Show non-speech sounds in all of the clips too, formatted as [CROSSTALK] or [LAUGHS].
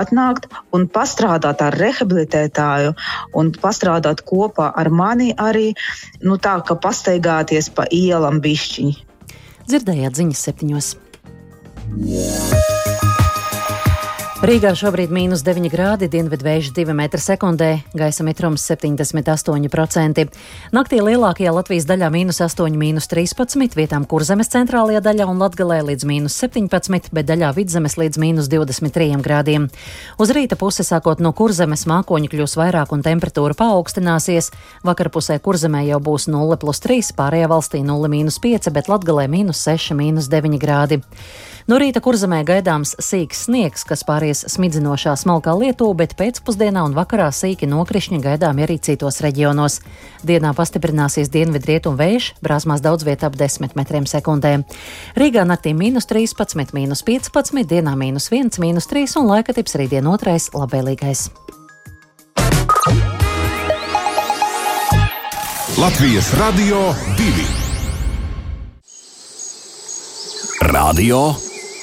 atnākt un pastrādāt ar rehabilitētāju un pastrādāt kopā ar mani arī, nu tā, ka pastaigāties pa ielam bišķiņi. Dzirdējāt ziņas septiņos. Yeah. Rīgā šobrīd ir mīnus 9 grādi, dienvidu vējš 2 m2, gaisa mitrums 78%. Naktī lielākajā Latvijas daļā mīnus 8, mīnus 13, vietām kurzemes centrālajā daļā un Latgalē līdz mīnus 17, bet daļā vidzemes līdz mīnus 23 grādiem. Uz rīta pusi sākot no kurzemes mākoņi kļūs vairāk un temperatūra paaugstināsies. Vakarpusē kurzemē jau būs 0 plus 3, pārējā valstī 0 mīnus 5, bet Latgalē mīnus 6, mīnus 9 grādi. No rīta kurzemē gaidāms sīks sniegs, kas pāries smidzinošā smalkā lietū, bet pēcpusdienā un vakarā sīki nokrišņi gaidāmi arī citos reģionos. Dienā pastiprināsies dienvidrietumu vējš, brāzmās daudz vietā ap 10 metriem sekundē. Rīgā naktī mīnus 13, mīnus 15, dienā mīnus 1, mīnus 3 un laika tips rītdien otrais labvēlīgais. Latvijas Radio 2 Radio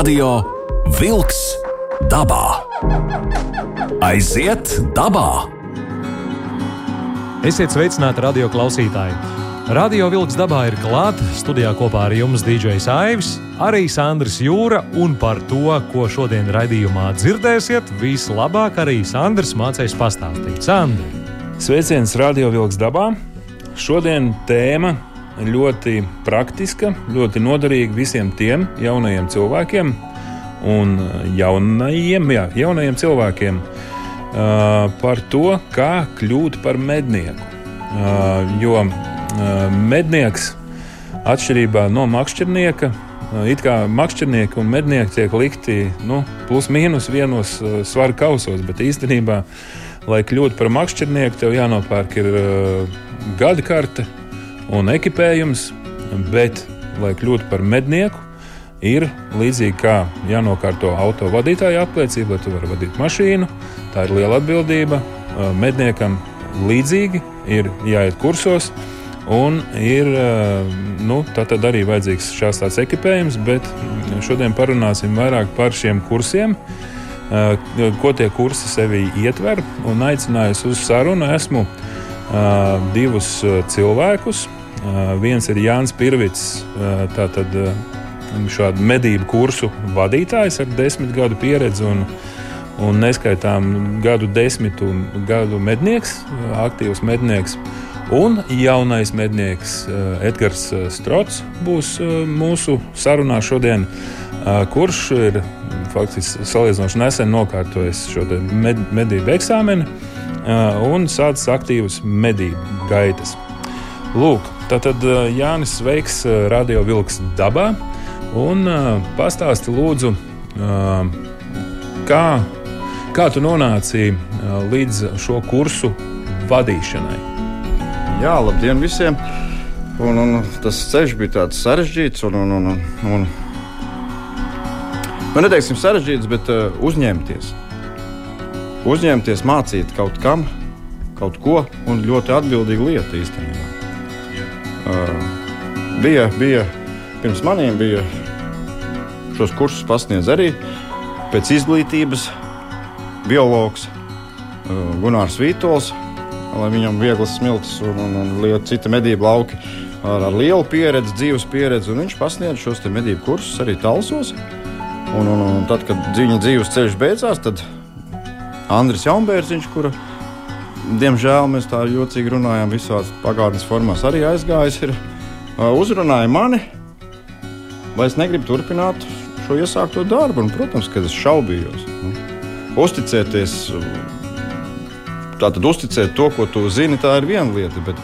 Radio Wolks dabā. Aiziet dabā! Esiet sveicināti radio klausītāji! Radio Vilks dabā ir klāta. Studijā kopā ar jums DJs Aivis, arī Sandrs Jūra. Un par to, ko šodien raidījumā dzirdēsiet, vislabāk arī Sandrs mācīs pastāstīt. Sandri! Sveiciens Radio Vilks dabā! Šodien tēma ļoti praktiska, ļoti noderīga visiem tiem jaunajiem cilvēkiem un jaunajiem, jā, jaunajiem cilvēkiem uh, par to, kā kļūt par mednieku. Uh, jo uh, mednieks, atšķirībā no makšķernieka, uh, it kā makšķernieki un mednieki tiek likti nu, plus mīnus vienos uh, svaru kausos, bet īstenībā lai kļūtu par makšķernieku, tev jānopērk ir uh, gada karte un ekipējums, bet, lai kļūtu par mednieku, ir līdzīgi kā jānokārto auto vadītāja apliecība, lai tu varētu vadīt mašīnu. Tā ir liela atbildība. Medniekam līdzīgi ir jāiet kursos. Un ir nu, arī vajadzīgs šāds tāds ekipējums, bet šodien parunāsim vairāk par šiem kursiem, ko tie kursi sevī ietver. Aicinājusi uz sarunu esmu divus cilvēkus. Viens ir Jānis Pirvits, tātad šādu medību kursu vadītājs ar desmit gadu pieredzi un, un neskaitām gadu desmitu gadu mednieks, aktīvs mednieks. Un jaunais mednieks eh, Edgars eh, Strots būs eh, mūsu sarunā šodien, kurš ir faktiski salīdzinoši nesen nokārtojis šo med, medību eksāmenu un sācis aktīvas medību gaitas. Lūk, tātad Jānis Veiks, Radio Vilks dabā, un pastāsti lūdzu, kā, kā tu nonāci līdz šo kursu vadīšanai. Jā, labdien visiem! Un, un, tas ceļš bija tāds sarežģīts un, un, un, un nu, neteiksim sarežģīts, bet uh, uzņemties. Uzņemties, mācīt kaut kam, kaut ko, un ļoti atbildīga lieta īstenībā. Bija, bija, pirms maniem bija šos kursus pasniedz arī pēc izglītības biologs Gunārs Vītols lai viņam vieglas smilts un, un, un liela cita medību lauki ar, ar lielu pieredzi, dzīves pieredzi. Viņš pasniedz šos medību kursus arī Talsos. Un, un, un tad, kad viņa dzīves ceļš beidzās, tad Andris Jaunbērziņš, kura diemžēl mēs tā jocīgi runājām visās pagātnes formās, arī aizgājis, ir uzrunāja mani, vai es negribu turpināt šo iesākto darbu. Un, protams, ka es šaubījos. Nu, uzticēties Tātad uzticēt to, ko tu zini, tā ir viena lieta. Bet,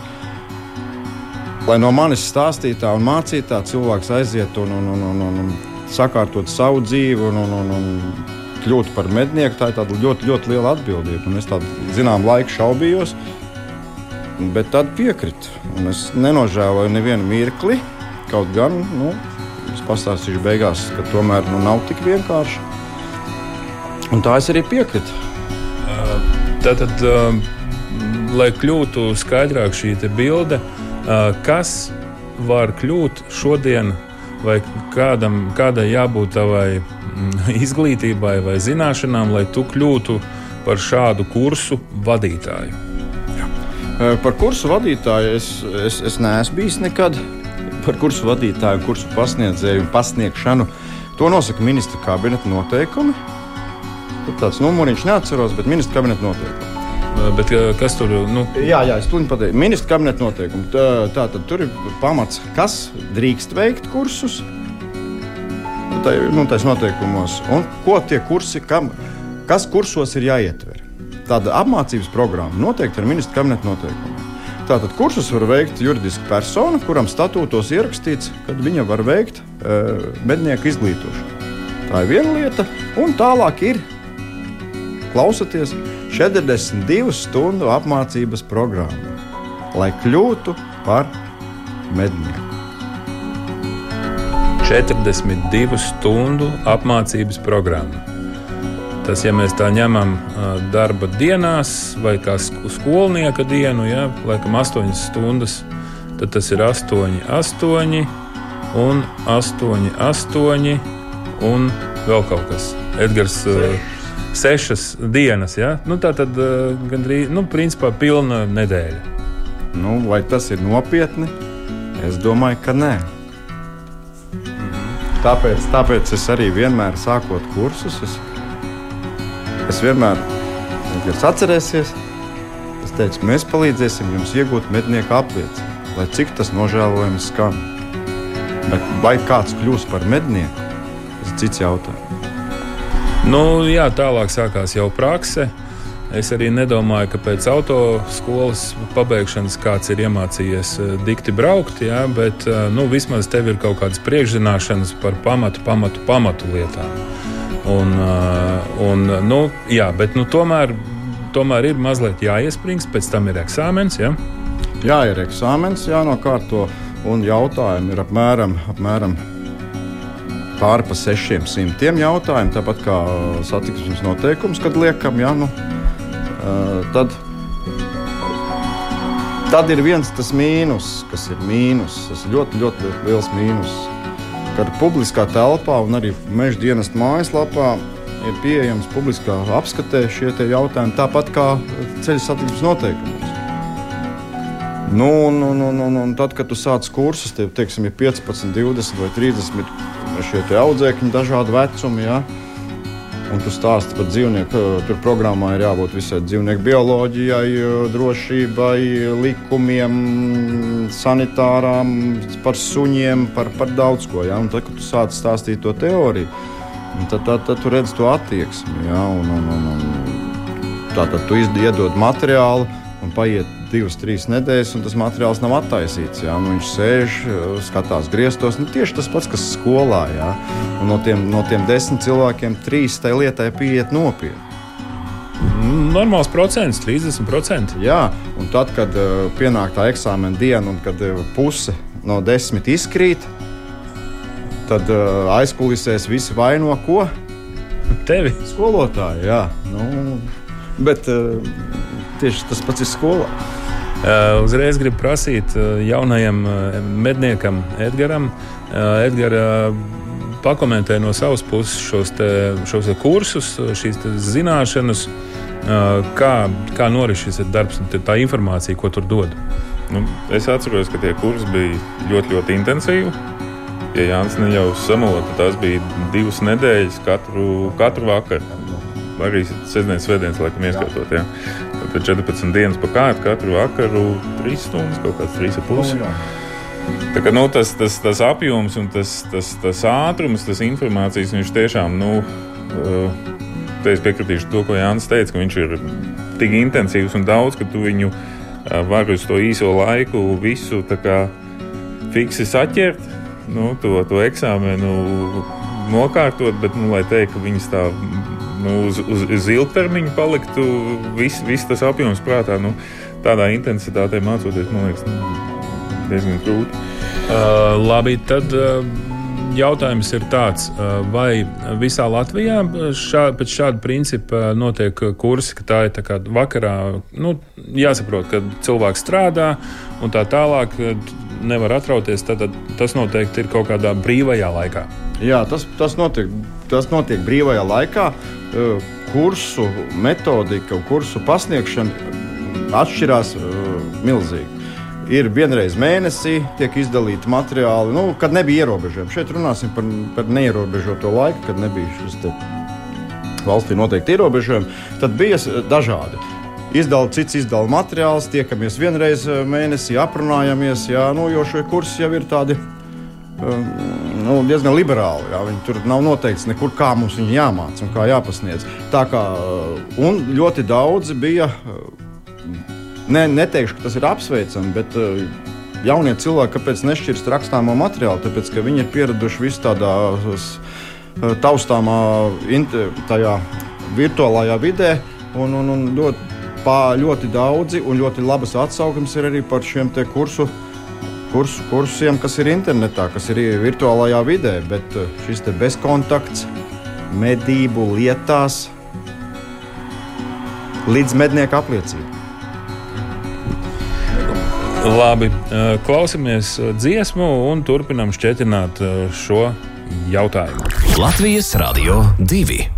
lai no manis stāstītā un mācītā cilvēks aiziet un, un, un, un, un sakārtot savu dzīvi un, un, un, un kļūt par mednieku, tā ir ļoti, ļoti liela atbildība. Un es tādu zināmu laiku šaubījos, bet tad piekritu. Un es nenožēloju nevienu mirkli, kaut gan nu, es pastāstīšu beigās, ka tomēr nu, nav tik vienkārši. Un tā es arī piekritu. Tātad, lai kļūtu skaidrāk šī bilde, kas var kļūt šodien, vai kādam, kādai jābūt tavai [LAUGHS] izglītībai vai zināšanām, lai tu kļūtu par šādu kursu vadītāju? Jā. Par kursu vadītāju es, es, es neesmu bijis nekad. Par kursu vadītāju, kursu pasniedzēju un pasniegšanu. To nosaka ministra kabineta noteikumi. Tur tāds numuriņš neatceros, bet ministra kabineta noteikumi. Bet kas tur ir? Nu? Jā, jā, es tūlīt pateikšu. Ministra kabineta noteikumi. Tā, tā tad tur ir pamats, kas drīkst veikt kursus. Tā ir nu, tas noteikumos. Un ko tie kursi, kam, kas kursos ir jāietver? Tāda apmācības programma noteikti ar ministra kabineta noteikumiem. Tātad kursus var veikt juridiska persona, kuram statūtos ierakstīts, ka viņa var veikt uh, mednieku izglītošanu. Tā ir viena lieta, un tālāk ir Klausieties 42 stundu apmācības programmu, lai kļūtu par mednieku. 42 stundu apmācības programma. Tas, ja mēs tā ņemam darba dienās, vai kā skolnieka dienu, ja, laikam 8 stundas, tad tas ir 8, 8 un 8, 8 un vēl kaut kas. Edgars. Sešas dienas. Ja? Nu, tā tad gandrīz nu, principā, pilna nedēļa. Nu, vai tas ir nopietni? Es domāju, ka nē. Tāpēc, tāpēc es arī vienmēr sākot kursus, es, es vienmēr, kad jūs atcerēsieties, es teicu, mēs palīdzēsim jums iegūt mednieku apliecību, lai cik tas nožēlojami skan. Bet vai kāds kļūs par mednieku, tas ir cits jautājums. Nu, jā, tālāk sākās jau prakse. Es arī nedomāju, ka pēc autoskolas pabeigšanas kāds ir iemācījies eh, dikti braukt, jā, bet eh, nu, vismaz tev ir kaut kādas priekšzināšanas par pamatu, pamatu, pamatu lietām. Un, eh, un, nu, jā, bet nu, tomēr tomēr ir mazliet jāiesprings, pēc tam ir eksāmens. Ja? Jā, ir eksāmens, jānokārto, un jautājumi ir apmēram, apmēram pāri pa 600 jautājumiem, tāpat kā satiksmes noteikums, kad liekam, ja, nu, tad, tad ir viens tas mīnus, kas ir mīnus. Tas ļoti, ļoti liels mīnus. Kad publiskā telpā un arī meža dienas mājaslapā ir pieejams publiskā apskatē šie jautājumi, tāpat kā ceļu satiksmes noteikumos. Nu, un, un, un, un, un tad, kad tu sāc kursus, tev teiksim, ir 15, 20 vai 30 šie audzēkņi, dažādi vecumi. Ja? Un tu stāsti par dzīvnieku. Tur programmā ir jābūt visai dzīvnieku bioloģijai, drošībai, likumiem, sanitārām, par suņiem, par, par daudz ko. Ja? Un tad, kad tu sāc stāstīt to teoriju, tad, tad, tad tu redz to attieksmi. Ja? Un, un, un, un, tā tad tu iedod materiālu un paiet divas, trīs nedēļas, un tas materiāls nav attaisīts. Jā, nu, viņš sēž, skatās griestos. Nu, tieši tas pats, kas skolā. Jā, un no tiem, no tiem desmit cilvēkiem trīs tai lietai pieiet nopietni. Normāls procents, 30%. Jā, un tad, kad uh, pienāk tā eksāmena diena, un kad uh, puse no desmit izkrīt, tad uh, aizkulisēs visi vaino ko? Tevi. Skolotāji, jā. Nu, bet uh, tieši tas pats ir skolā. Uh, uzreiz gribu prasīt uh, jaunajam uh, medniekam Edgaram. Edgara pakomentē no savas puses šos, te, šos te kursus, šīs zināšanas, kā, kā norit šis darbs un tā informācija, ko tur dod. Nu, es atceros, ka tie kursi bija ļoti, ļoti intensīvi. Ja Jānis jau samula, tad tās bija divas nedēļas katru, katru vakaru. Arī sestdienas, svētdienas, laikam, ieskatot. Ja. Tad 14 dienas pa kārtu, katru vakaru 3 stundas, kaut kāds 3,5. Tā kā, nu, tas, tas, tas apjoms un tas, tas, tas ātrums, tas informācijas, viņš tiešām, nu, uh, es piekritīšu to, ko Jānis teica, ka viņš ir tik intensīvs un daudz, ka tu viņu uh, vari uz to īso laiku visu kā, fiksi saķert, nu, to, to eksāmenu nokārtot, bet, nu, lai teikt, ka viņas tā nu, uz, uz, uz ilgtermiņu paliktu viss vis tas apjoms prātā. Nu, tādā intensitātē mācoties, man liekas, nu, diezgan grūti. Uh, labi, tad. Uh... Jautājums ir tāds, uh, vai visā Latvijā šā, pēc šāda principa notiek kursi, ka tā ir tā kā vakarā, nu, jāsaprot, ka cilvēks strādā un tā tālāk nevar atrauties, tad, tad tas noteikti ir kaut kādā brīvajā laikā. Jā, tas, tas, notiek, tas notiek brīvajā laikā kursu metodika, kursu pasniegšana atšķirās milzīgi. Ir vienreiz mēnesī, tiek izdalīti materiāli, nu, kad nebija ierobežojumi. Šeit runāsim par, par neierobežoto laiku, kad nebija šis valstī noteikti ierobežojumi. Tad bija dažādi. Izdala cits izdala materiāls, tiekamies vienreiz mēnesī, aprunājamies, jā, nu, jo šie kursi jau ir tādi nu, diezgan liberāli. Jā. Viņi tur nav noteikts, nekur, kā mums viņi jāmācās un kā jāpasniedz. Tā kā, un ļoti daudzi bija, ne, neteikšu, ka tas ir apsveicami, bet jaunie cilvēki, kāpēc nešķirst rakstāmo materiālu? Tāpēc, ka viņi ir pieraduši vis tādā taustāmā, tajā virtuālajā vidē. Un, un, un ļoti, ļoti daudzi un ļoti labas atsauksmes ir arī par šiem kursu kursu, kursiem, kas ir internetā, kas ir virtuālajā vidē, bet eh, šis bezkontakts medību lietās līdz mednieka apliecībai. Labi, eh, klausamies eh, dziesmu un turpinām šķietināt šo jautājumu. Latvijas Radio 2.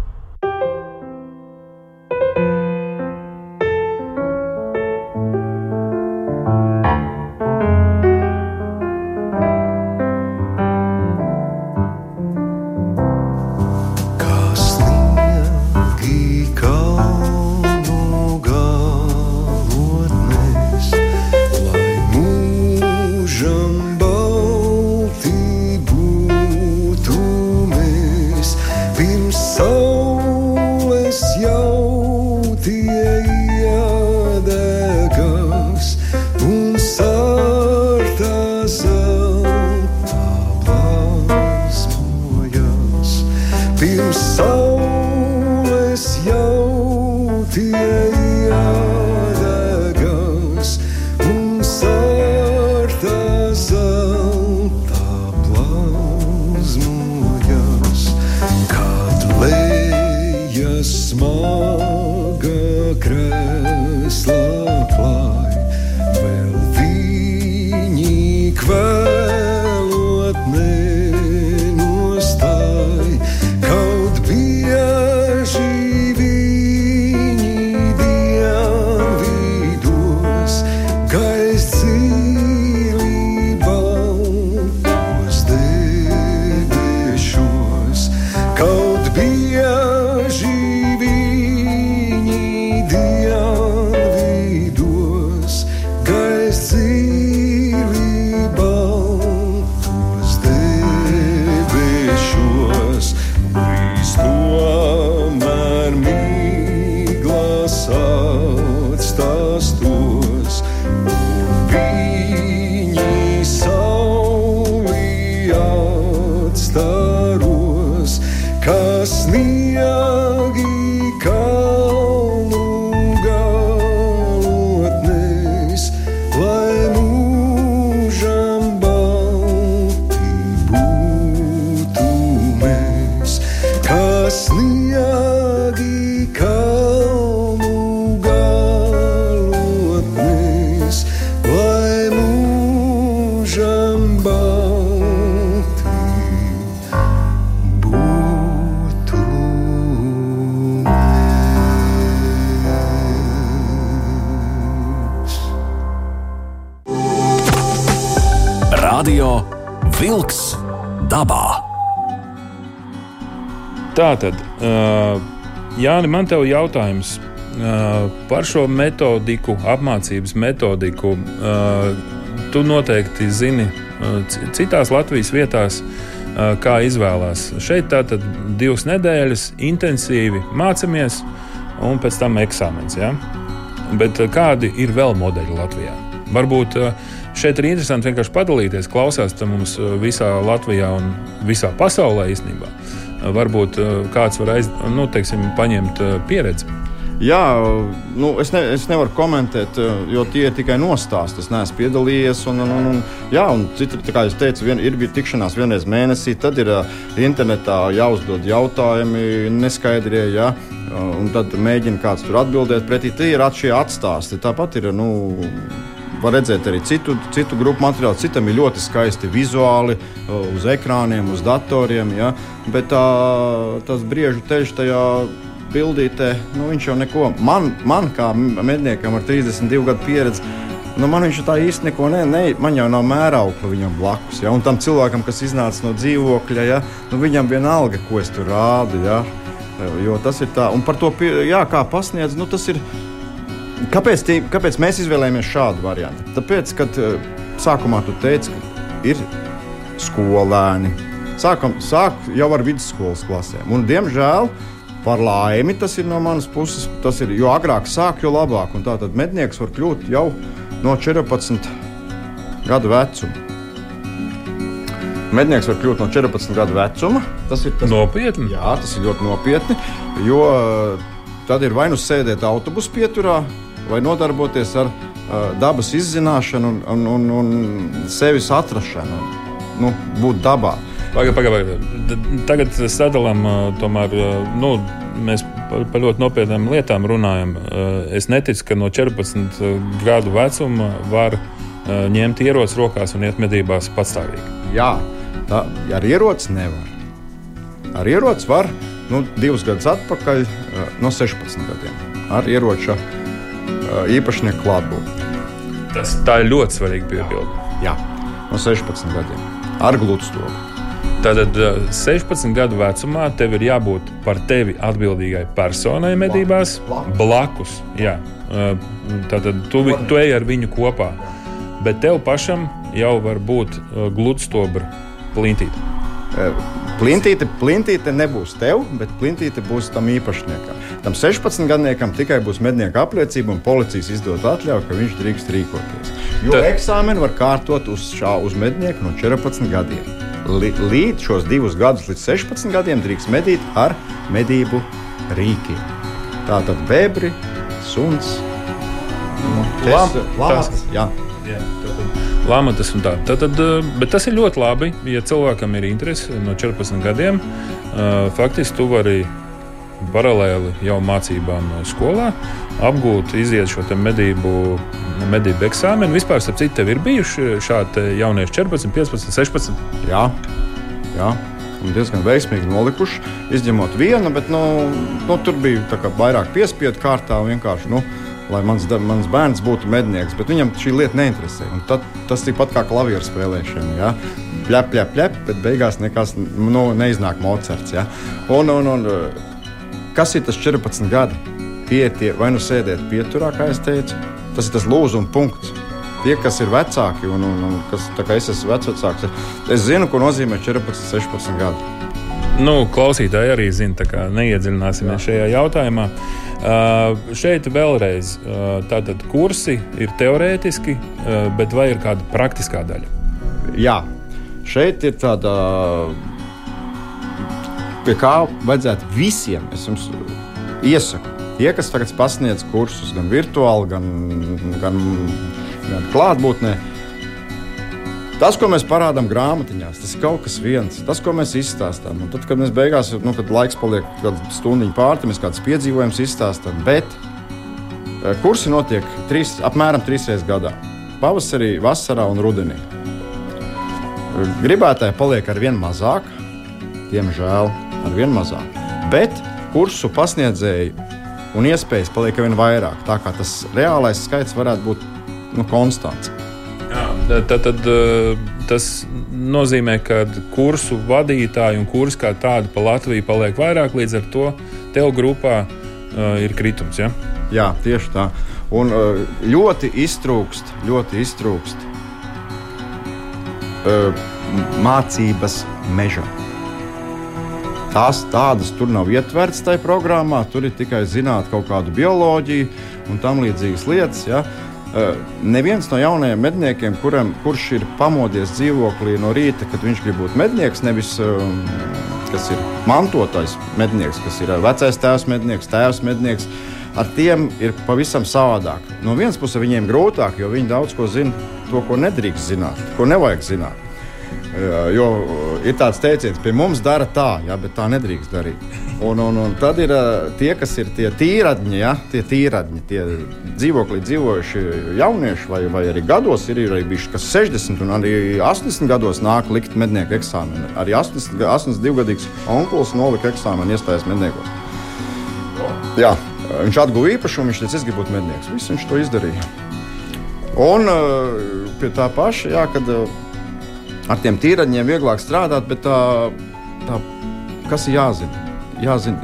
Jāni, man te ir jautājums par šo metodiku, apmācības metodiku. Tu noteikti zini, citās Latvijas vietās, kā izvēlās. Šeit tā tad divas nedēļas intensīvi mācāmies, un pēc tam eksāmens. Ja? Bet kādi ir vēl modeļi Latvijā? Varbūt šeit ir interesanti vienkārši padalīties, klausās te mums visā Latvijā un visā pasaulē īstenībā. Varbūt uh, kāds var aiz, nu, teiksim, paņemt uh, pieredzi. Jā, nu, es, ne, es nevaru komentēt, eh, jo tie ir tikai nostāsti. Es neesmu piedalījies. Un, un, un, jā, un citi, tā kā jau teicu, vien, ir bija tikšanās vienreiz mēnesī, tad ir internetā jāuzdod jautājumi, neskaidrie. Jā, un tad mēģina kāds tur atbildēt pretī. Tie ir šie atstāsti. Tāpat ir. Nu, Var redzēt arī citu, citu grupu materiālu. Citam ir ļoti skaisti vizuāli, uz ekrāniem, uz datoriem. Ja? Bet tā, tas briežu teļš tajā bildītē, nu, viņš jau neko. Man, man kā medniekam ar 32 gadu pieredzi, nu, man viņš tā īsti neko ne, ne, man jau nav mēraukla viņam blakus. Ja? Un tam cilvēkam, kas iznāca no dzīvokļa, ja? nu, viņam vienalga, ko es tur rādu. Ja? Jo tas ir tā, un par to, jā, kā pasniedz, nu, tas ir. Kāpēc, tī, kāpēc mēs izvēlējāmies šādu variantu? Tāpēc, kad eh, sākumā tu teici, ka ir skolēni. Sākam, sāk jau ar vidusskolas klasēm. Un, diemžēl, par laimi, tas ir no manas puses. Tas ir, jo agrāk sāk, jo labāk. Un tātad mednieks var kļūt jau no 14 gadu vecuma. Mednieks var kļūt no 14 gadu vecuma. Tas ir tas Nopietni. Jā, tas ir ļoti nopietni. Jo uh, tad ir vai nu sēdēt autobusu pieturā, vai nodarboties ar uh, dabas izzināšanu un, un, un, un sevis atrašanu, nu, būt dabā. Pagaid, pagaid. Tagad sadalām, ā, tomēr, ā, nu, mēs par, par ļoti nopietnām lietām runājam. Ā, Es neticu, ka no 14 gadu vecuma var ņemt ieroci rokās un iet medībās patstāvīgi. Jā, tā ar ieroci nevar. Ar ieroci var nu, divus gadus atpakaļ, uh, no 16 gadiem, ar ieroča uh, īpašnieku klātbūtni. Tas, tā ir ļoti svarīga piebilde. Jā, no 16 gadiem, ar gludstoku. Tātad ā, 16 gadu vecumā tev ir jābūt par tevi atbildīgai personai medībās, blakus. Jā. Tātad tu, tu ej ar viņu kopā, bet tev pašam jau var būt gludstobra plintīte. Plintīte, plintīte nebūs tev, bet plintīte būs tam īpašniekam. Tam 16 gadniekam tikai būs mednieka apliecība un policijas izdot atļauju, ka viņš drīkst rīkoties. Jo Tad- eksāmenu var kārtot uz šā uz mednieku no 14 gadiem. Li, līdz šos divus gadus, līdz 16 gadiem, drīkst medīt ar medību rīkiem. Tātad bebri, suns, nu, Lam- ķes- lamatas, un tā. Tad, tad, ā, bet tas ir ļoti labi, ja cilvēkam ir interese no 14 gadiem. ā, Faktiski tu vari paralēli jau mācībām skolā apgūt, iziet šo medību, medību eksāmenu. Vispār, starp citu, tev ir bijuši šādi jaunieši 14, 15, 16. Jā, jā. Un diezgan veiksmīgi nolikuši. Izņemot vienu, bet nu, nu, tur bija vairāk piespiedu kārtā. Vienkārši, nu, lai mans, mans bērns būtu mednieks, bet viņam šī lieta neinteresē. Un Tad, tas tikpat kā klavieru spēlēšana. Ja? Pļep, pļep, pļep, bet beigās nekas nu, neiznāk Mocards. Ja? Un, un, un, kas ir tas 14 gadi? Tie ir vai nu sēdēt pieturā, kā es teicu, tas ir tas lūzuma punkts. Tie, kas ir vecāki, un, un, un kas, es esmu vecāks, es zinu, ko nozīmē 14, 16 gadi. Nu, klausītāji arī zina, tā kā neiedziļināsimies šajā jautājumā. Uh, šeit vēlreiz uh, tātad kursi ir teorētiski, uh, bet vai ir kāda praktiskā daļa? Jā, šeit ir tāda, pie kā vajadzētu visiem. Es jums iesaku, tie, kas tagad pasniedz kursus gan virtuāli, gan, gan, gan klātbūtnē. Tas, ko mēs parādām grāmatiņās, tas ir kaut kas viens. Tas, ko mēs izstāstām, un tad, kad mēs beigās, nu, kad laiks paliek kāda stundu pāri, mēs kādus piedzīvojumus izstāstām. Bet eh, kursi notiek trīs, apmēram trīs reizes gadā - pavasarī, vasarā un rudenī. Gribētāji paliek ar vien mazāk, diemžēl ar vien mazāk. Bet kursu pasniedzēju un iespējas paliek ar vien vairāk. Tā kā tas reālais skaits varētu būt nu, konstants. Tad, tad eh, tas nozīmē, ka kursu vadītāji un kursi kā tādi pa Latviju paliek vairāk, līdz ar to tev grupā uh, ir kritums. Ja? Jā, tieši tā. Un uh, ļoti iztrūkst, ļoti iztrūkst uh, mācības mežā. Tās tādas tur nav ietvertas tajā programmā, tur ir tikai zināt kaut kādu bioloģiju un tam līdzīgas lietas. Ja? Uh, neviens no jaunajiem medniekiem, kuram, kurš ir pamodies dzīvoklī no rīta, kad viņš grib būt mednieks, nevis kas ir mantotais mednieks, kas ir vecais tēvs mednieks, tēvs mednieks, ar tiem ir pavisam savādāk. No vienas puses viņiem grūtāk, jo viņi daudz ko zina, to, ko nedrīkst zināt, ko nevajag zināt. Jo ir tāds teiciens, pie mums dara tā, ja, bet tā nedrīkst darīt. Un, un, un tad ir tie, kas ir tie tīradņi, ja, tie tīradņi, tie dzīvoklī dzīvojuši jaunieši, vai, vai arī gados ir, ir arī bijuši, kas 60 un arī 80 gados nāk likt mednieku eksāmenu. Arī 80, 82 gadīgs onkulis nolika eksāmenu, iestājās medniekos. Jā, viņš atguva īpašumu, viņš teica, es gribu būt mednieks. Viss viņš to izdarīja. Un pie tā paša, jā, kad ar tiem tīraņiem vieglāk strādāt, bet tā, tā kas ir jāzina? Jāzina,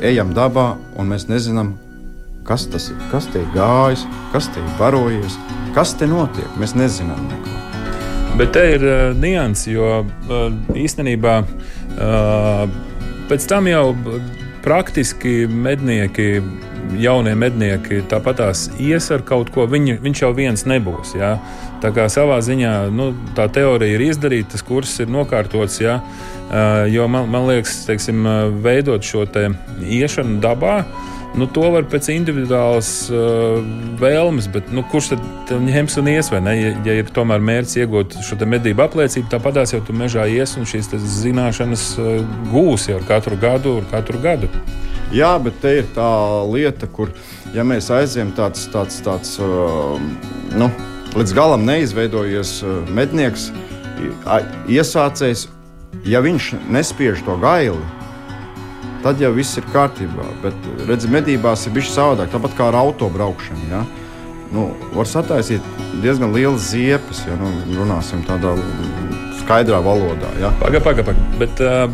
ejam dabā, un mēs nezinām, kas tas ir, kas te ir gājis, kas te ir barojies, kas te notiek. Mēs nezinām neko. Bet te ir uh, nianses, jo uh, īstenībā uh, pēc tam jau praktiski mednieki, jaunie mednieki, tāpatās ies ar kaut ko. Viņi, viņš jau viens nebūs. Jā. Tā kā savā ziņā nu, tā teorija ir izdarīta, tas kurs ir nokārtots. Jā. Jo man, man liekas, teiksim, veidot šo te iešanu dabā, nu, to var pēc individuālas uh, vēlmes, bet nu, kurš tad ņems un ies? Ja, ja ir tomēr mērķis iegūt šo medību apliecību, tāpatās jau tu mežā ies un šīs zināšanas uh, gūsi ar katru gadu, ar katru gadu. Jā, bet te ir tā lieta, kur ja mēs aizējām tāds, tāds, tāds uh, nu, līdz galam neizveidojies uh, mednieks, iesācējs ja viņš nespiež to gaili, tad jau viss ir kārtībā. Bet, redziet, medībās ir bijis savādāk, tāpat kā ar autobraukšanu. Ja? Nu, var sataisīt diezgan lielas ziepes, ja nu, runāsim tādā skaidrā valodā. Ja? Pagaid, pagaid, pagaid. Bet, uh,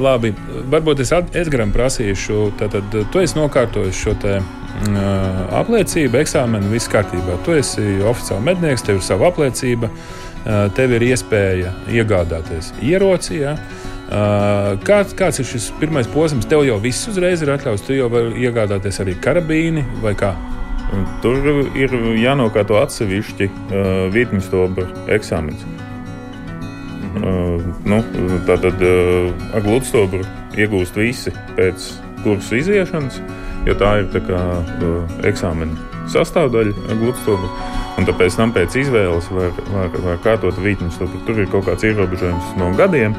labi, varbūt es Edgars prasīšu, tad tu esi nokārtojis šo te, uh, apliecību, eksāmenu, viss kārtībā. Tu esi oficiāli mednieks, tev ir sava apliecība. Uh, tev ir iespēja iegādāties ieroci. Ja? Uh, kāds, kāds ir šis pirmais posms? Tev jau viss uzreiz ir atļauts, tu jau vari iegādāties arī karabīni vai kā? Tur ir jānokārto atsevišķi uh, vietnestobra eksāmenis. Uh, nu, Tātad uh, ar gludstobru iegūst visi pēc kursu iziešanas, jo tā ir tā kā, uh, eksāmena sastāvdaļa gludstobra. Un tāpēc tam pēc izvēles var, var, var kārtot vītņu. Tur ir kaut kāds ierobežojums no gadiem.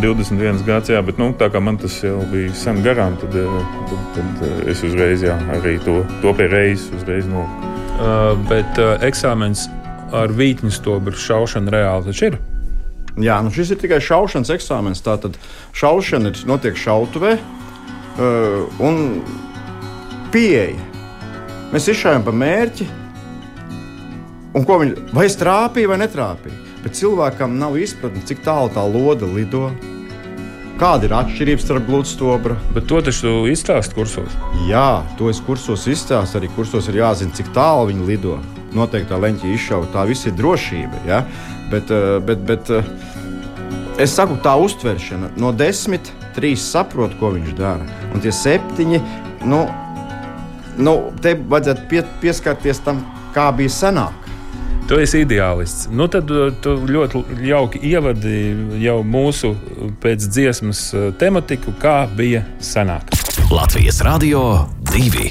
21 gads, jā, bet nu, tā kā man tas jau bija sen garām, tad, tad, tad es uzreiz jā, arī to, to pie reizes uzreiz noliku. Uh, bet uh, eksāmenis ar vītņu stobru šaušanu reāli taču ir. Jā, nu šis ir tikai šaušanas eksāmenis. Tātad šaušana ir notiek šautavē uh, un pieeja. Mēs izšājām pa mērķi, un ko viņi vai es trāpīju vai netrāpīju. Bet cilvēkam nav izpratne, cik tālu tā lode lido. Kāda ir atšķirība starp gludstobra? Bet to taču izstāst kursos. Jā, to es kursos izstāstu. Arī kursos ir jāzina, cik tālu viņi lido. Noteikti tā leņķa izšauta. Tā viss ir drošība. Ja? Bet, bet, bet es saku, tā uztveršana no 10 trīs saprot, ko viņš dara. Un tie septiņi, nu, nu te vajadzētu pie, pieskarties tam, kā bija senāk. Tu esi ideālists. Nu, tad uh, tu ļoti jauki ievadi jau mūsu pēc dziesmas uh, tematiku, kā bija senāk. Latvijas Radio 2.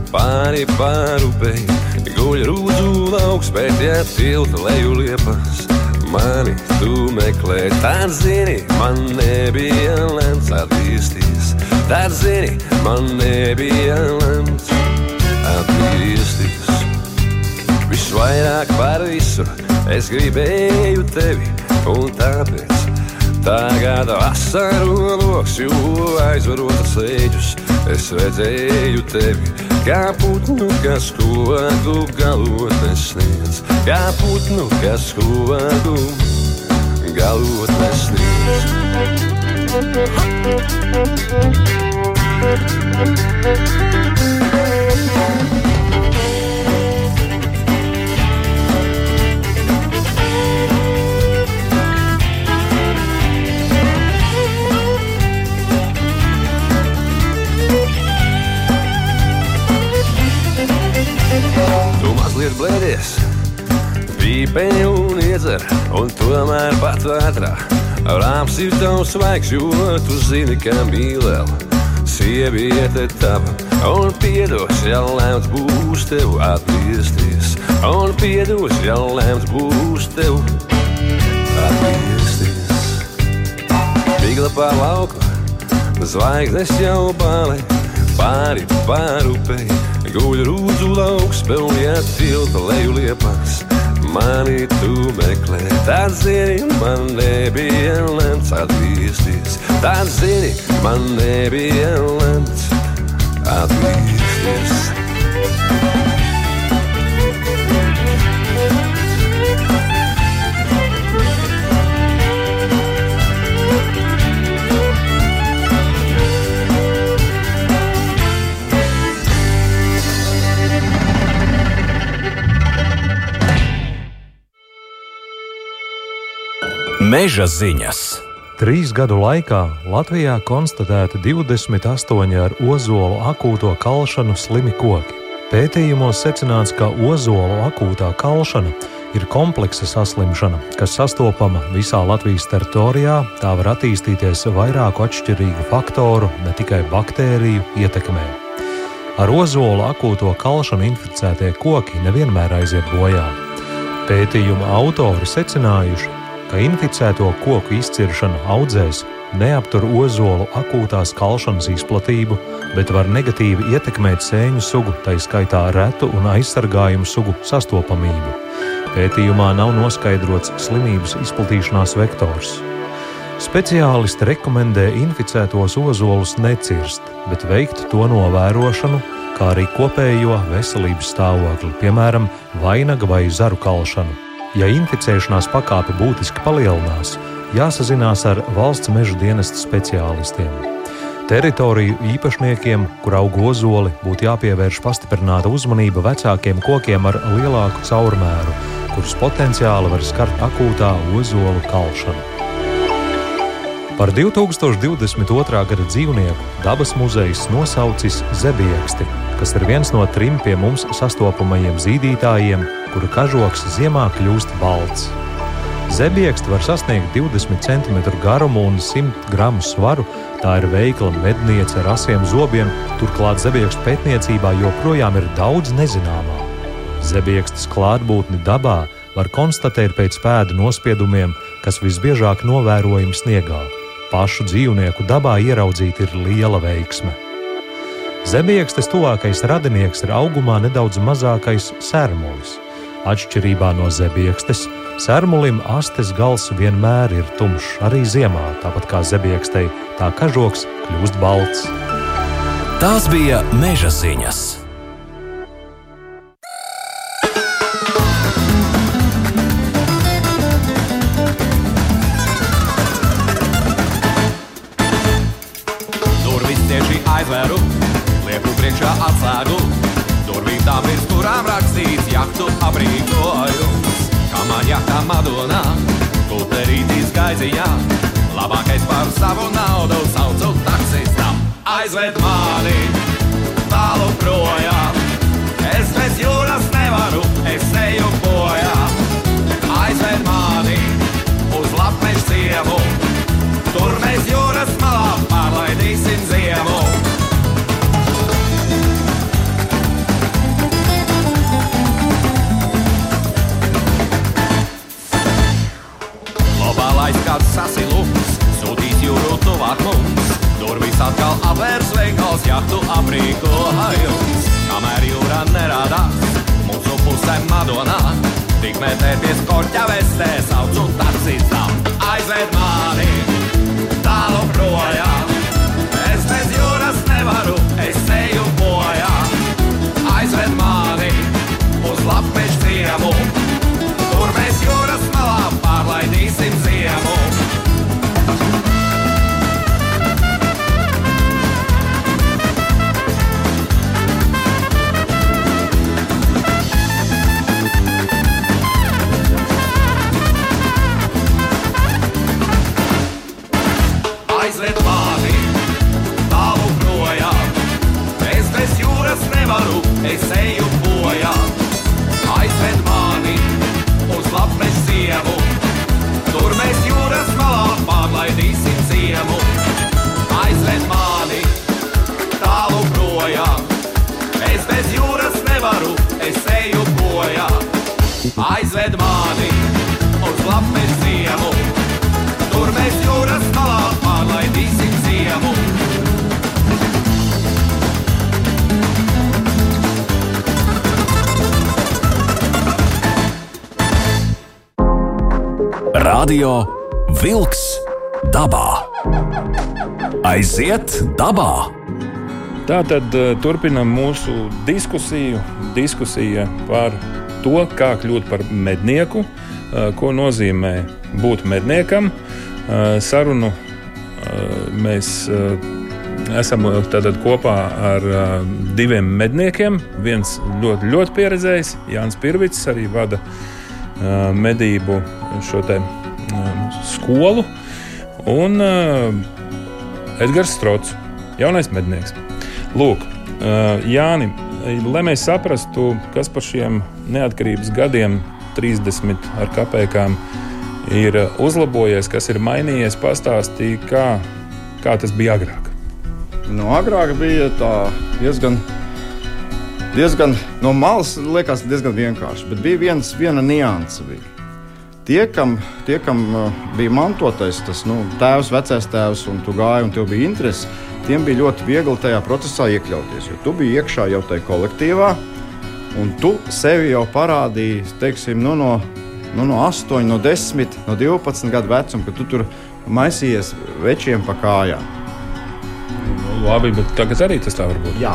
pāri pāri upei. Guļ rūdzu lauks, bet ja tilta leju liepas, mani tu meklē. Tad zini, man nebija lemts attīstīties. Tad zini, man nebija lemts attīstīties. Visvairāk par visu es gribēju tevi, un tāpēc tagad asaru loks, jo aizvarot sēģus. Es redzēju tevi, kā putnu, kas koku galotnes sniedz, kā putnu, kas koku galotnes sniedz. Mazliet blēdies, pīpēji un iedzer, un tomēr pat vētrā. Rāms ir tavs svaigs, jo tu zini, ka mīlēl. Sieviete tava, un piedos, ja lēmts būs tev atgriezties. Un piedos, ja lēmts būs tev atgriezties. Migla pār lauku, zvaigznes jau bālē, pāri pāri upei. Guļ rūdzu lauks, pelnījā tilta leju liepas. Mani tu meklē, tad zini, man nebija lemts atgriezties. Tad zini, man nebija lemts atgriezties. Meža ziņas. Trīs gadu laikā Latvijā konstatēta 28 ar ozolu akūto kalšanu slimi koki. Pētījumos secināts, ka ozolu akūtā kalšana ir kompleksa saslimšana, kas sastopama visā Latvijas teritorijā. Tā var attīstīties vairāku atšķirīgu faktoru, ne tikai baktēriju ietekmē. Ar ozolu akūto kalšanu inficētie koki nevienmēr aiziet bojā. Pētījuma autori secinājuši, ka inficēto koku izciršana audzēs neaptur ozolu akūtās kalšanas izplatību, bet var negatīvi ietekmēt sēņu sugu, tā izskaitā retu un aizsargājumu sugu sastopamību. Pētījumā nav noskaidrots slimības izplatīšanās vektors. Speciālisti rekomendē inficētos ozolus necirst, bet veikt to novērošanu, kā arī kopējo veselības stāvokli, piemēram, vainaga vai zaru kalšanu. Ja inficēšanās pakāpe būtiski palielinās, jāsazinās ar valsts meža dienesta speciālistiem. Teritoriju īpašniekiem, kur aug ozoli, būtu jāpievērš pastiprināta uzmanība vecākiem kokiem ar lielāku caurmēru, kurus potenciāli var skart akūtā ozolu kalšana. Par 2022. gada dzīvnieku dabas muzejs nosaucis zebieksti, kas ir viens no trim pie mums sastopamajiem zīdītājiem, kura kažoks ziemā kļūst balts. Zebieksti var sasniegt 20 cm garumu un 100 gramu svaru. Tā ir veikla medniece ar asiem zobiem, turklāt zebiekstu pētniecībā joprojām ir daudz nezināmā. Zebiekstes klātbūtni dabā var konstatēt pēc pēdu nospiedumiem, kas visbiežāk novērojami sniegā. Pašu dzīvnieku dabā ieraudzīt ir liela veiksme. Zemiekstes tuvākais radinieks ir augumā nedaudz mazākais sērmolis. Atšķirībā no zebiekstes, sērmulim astes gals vienmēr ir tumšs, arī ziemā, tāpat kā zebiekstei, tā kažoks kļūst balts. Tās bija meža ziņas. Jahtu aprīkojums. Kā man jahtā Madonā, kuterītīs gaiziņā. Labākais par savu naudu saucu taksistam. Aizved mani tuvāk mums. Durvis atkal apvērs veikals, jahtu aprīkojums. Kamēr jūra nerādās, mūsu pusē Madonā. Tik metēties korķa vestē, saucu taksistam. Aizved mani Radio Wolks dabā. Aiziet dabā! Tā tad eh, turpinam mūsu diskusiju. Diskusija par to, kā kļūt par mednieku, eh, ko nozīmē būt medniekam. Eh, Sarunu mēs esam tātad kopā ar diviem medniekiem. Viens ļoti, ļoti pieredzējis, Jānis Pirvits, arī vada medību šo te skolu. Un Edgars Strots, jaunais mednieks. Lūk, Jāni, lai mēs saprastu, kas par šiem neatkarības gadiem, 30 ar kapekām, ir uzlabojies, kas ir mainījies, pastāstīja, kā, kā tas bija agrāk. Nu, agrāk bija tā diezgan, diezgan no malas liekas, diezgan vienkārši, bet bija viens, viena nianse. Bija. Tie, kam, tie, kam uh, bija mantotais, tas nu, tēvs, vecais tēvs, un tu gāji, un tev bija interese, tiem bija ļoti viegli tajā procesā iekļauties. Jo tu biji iekšā jau tajā kolektīvā, un tu sevi jau parādīji, teiksim, nu, no, nu, no 8, no 10, no 12 gadu vecuma, kad tu tur maisījies večiem pa kājām. Nu, labi, bet tagad arī tas tā var būt. Jā,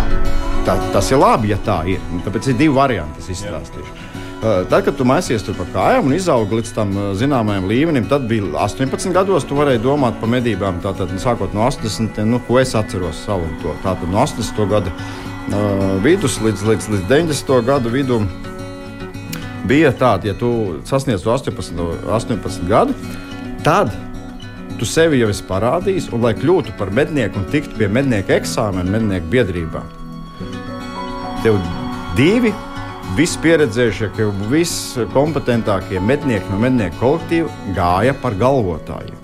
tā, tas ir labi, ja tā ir. Un Tāpēc ir divi varianti, kas izstāstīšu. Uh, Tad, kad tu maisies tur pa kājām un izaugi līdz tam uh, zināmajam līmenim, tad bija 18 gados. Tu varēji domāt par medībām. Tātad, nu, sākot no 80, nu, ko es atceros savu to. Tātad no 80. gada uh, vidus līdz, līdz, līdz 90. gadu vidum bija tāda, ja tu sasniedz 18, no 18 gadu, tad tu sevi jau esi parādījis, un lai kļūtu par mednieku un tiktu pie mednieka eksāmena, mednieku biedrībā, tev divi vispieredzējušākie, viskompetentākie mednieki no mednieku kolektīva gāja par galvotājiem.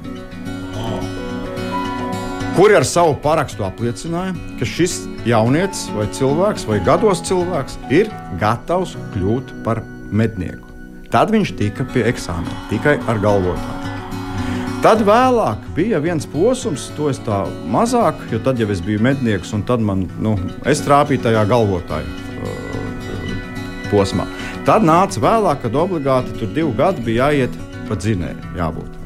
Kuri ar savu parakstu apliecināja, ka šis jaunietis vai cilvēks vai gados cilvēks ir gatavs kļūt par mednieku. Tad viņš tika pie eksāmena tikai ar galvotāju. Tad vēlāk bija viens posms, to es tā mazāk, jo tad jau es biju mednieks, un tad man, nu, es trāpīju tajā galvotāju uh, posmā. Tad nāca vēlāk, kad obligāti tur divi gadi bija jāiet pa dzinēju. Jābūt.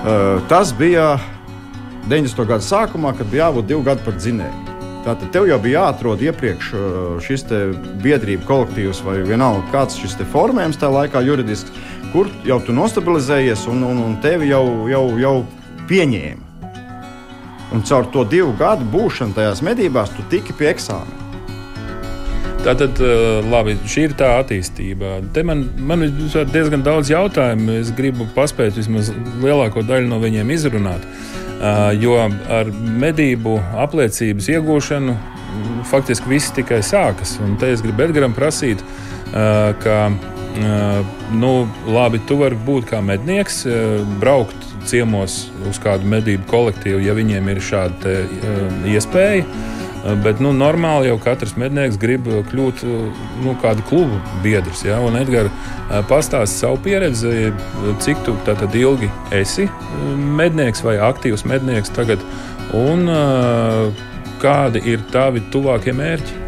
Uh, tas bija 90. gada sākumā, kad bija jābūt divu gadu par dzinēju. Tātad tev jau bija jāatrod iepriekš šis biedrība, kolektīvs vai vienalga kāds šis formējums tajā laikā juridiski, kur jau tu nostabilizējies un, un, un tevi jau, jau, jau pieņēma. Un caur to divu gadu būšanu tajās medībās tu tiki pie eksāmena. Tātad, labi, šī ir tā attīstība. Te man, man ir diezgan daudz jautājumu. Es gribu paspēt vismaz lielāko daļu no viņiem izrunāt. Jo ar medību apliecības iegūšanu faktiski viss tikai sākas. Un te es gribu Edgars prasīt, ka, nu, labi, tu vari būt kā mednieks, braukt ciemos uz kādu medību kolektīvu, ja viņiem ir šāda iespēja. Eh, bet nu, normāli jau katrs mednieks grib kļūt eh, nu, kādu klubu biedrs. Ja? Un Edgars eh, pastāsta savu pieredzi, cik tu tātad ilgi esi mednieks vai aktīvs mednieks tagad, un kādi ir tavi tuvākie mērķi?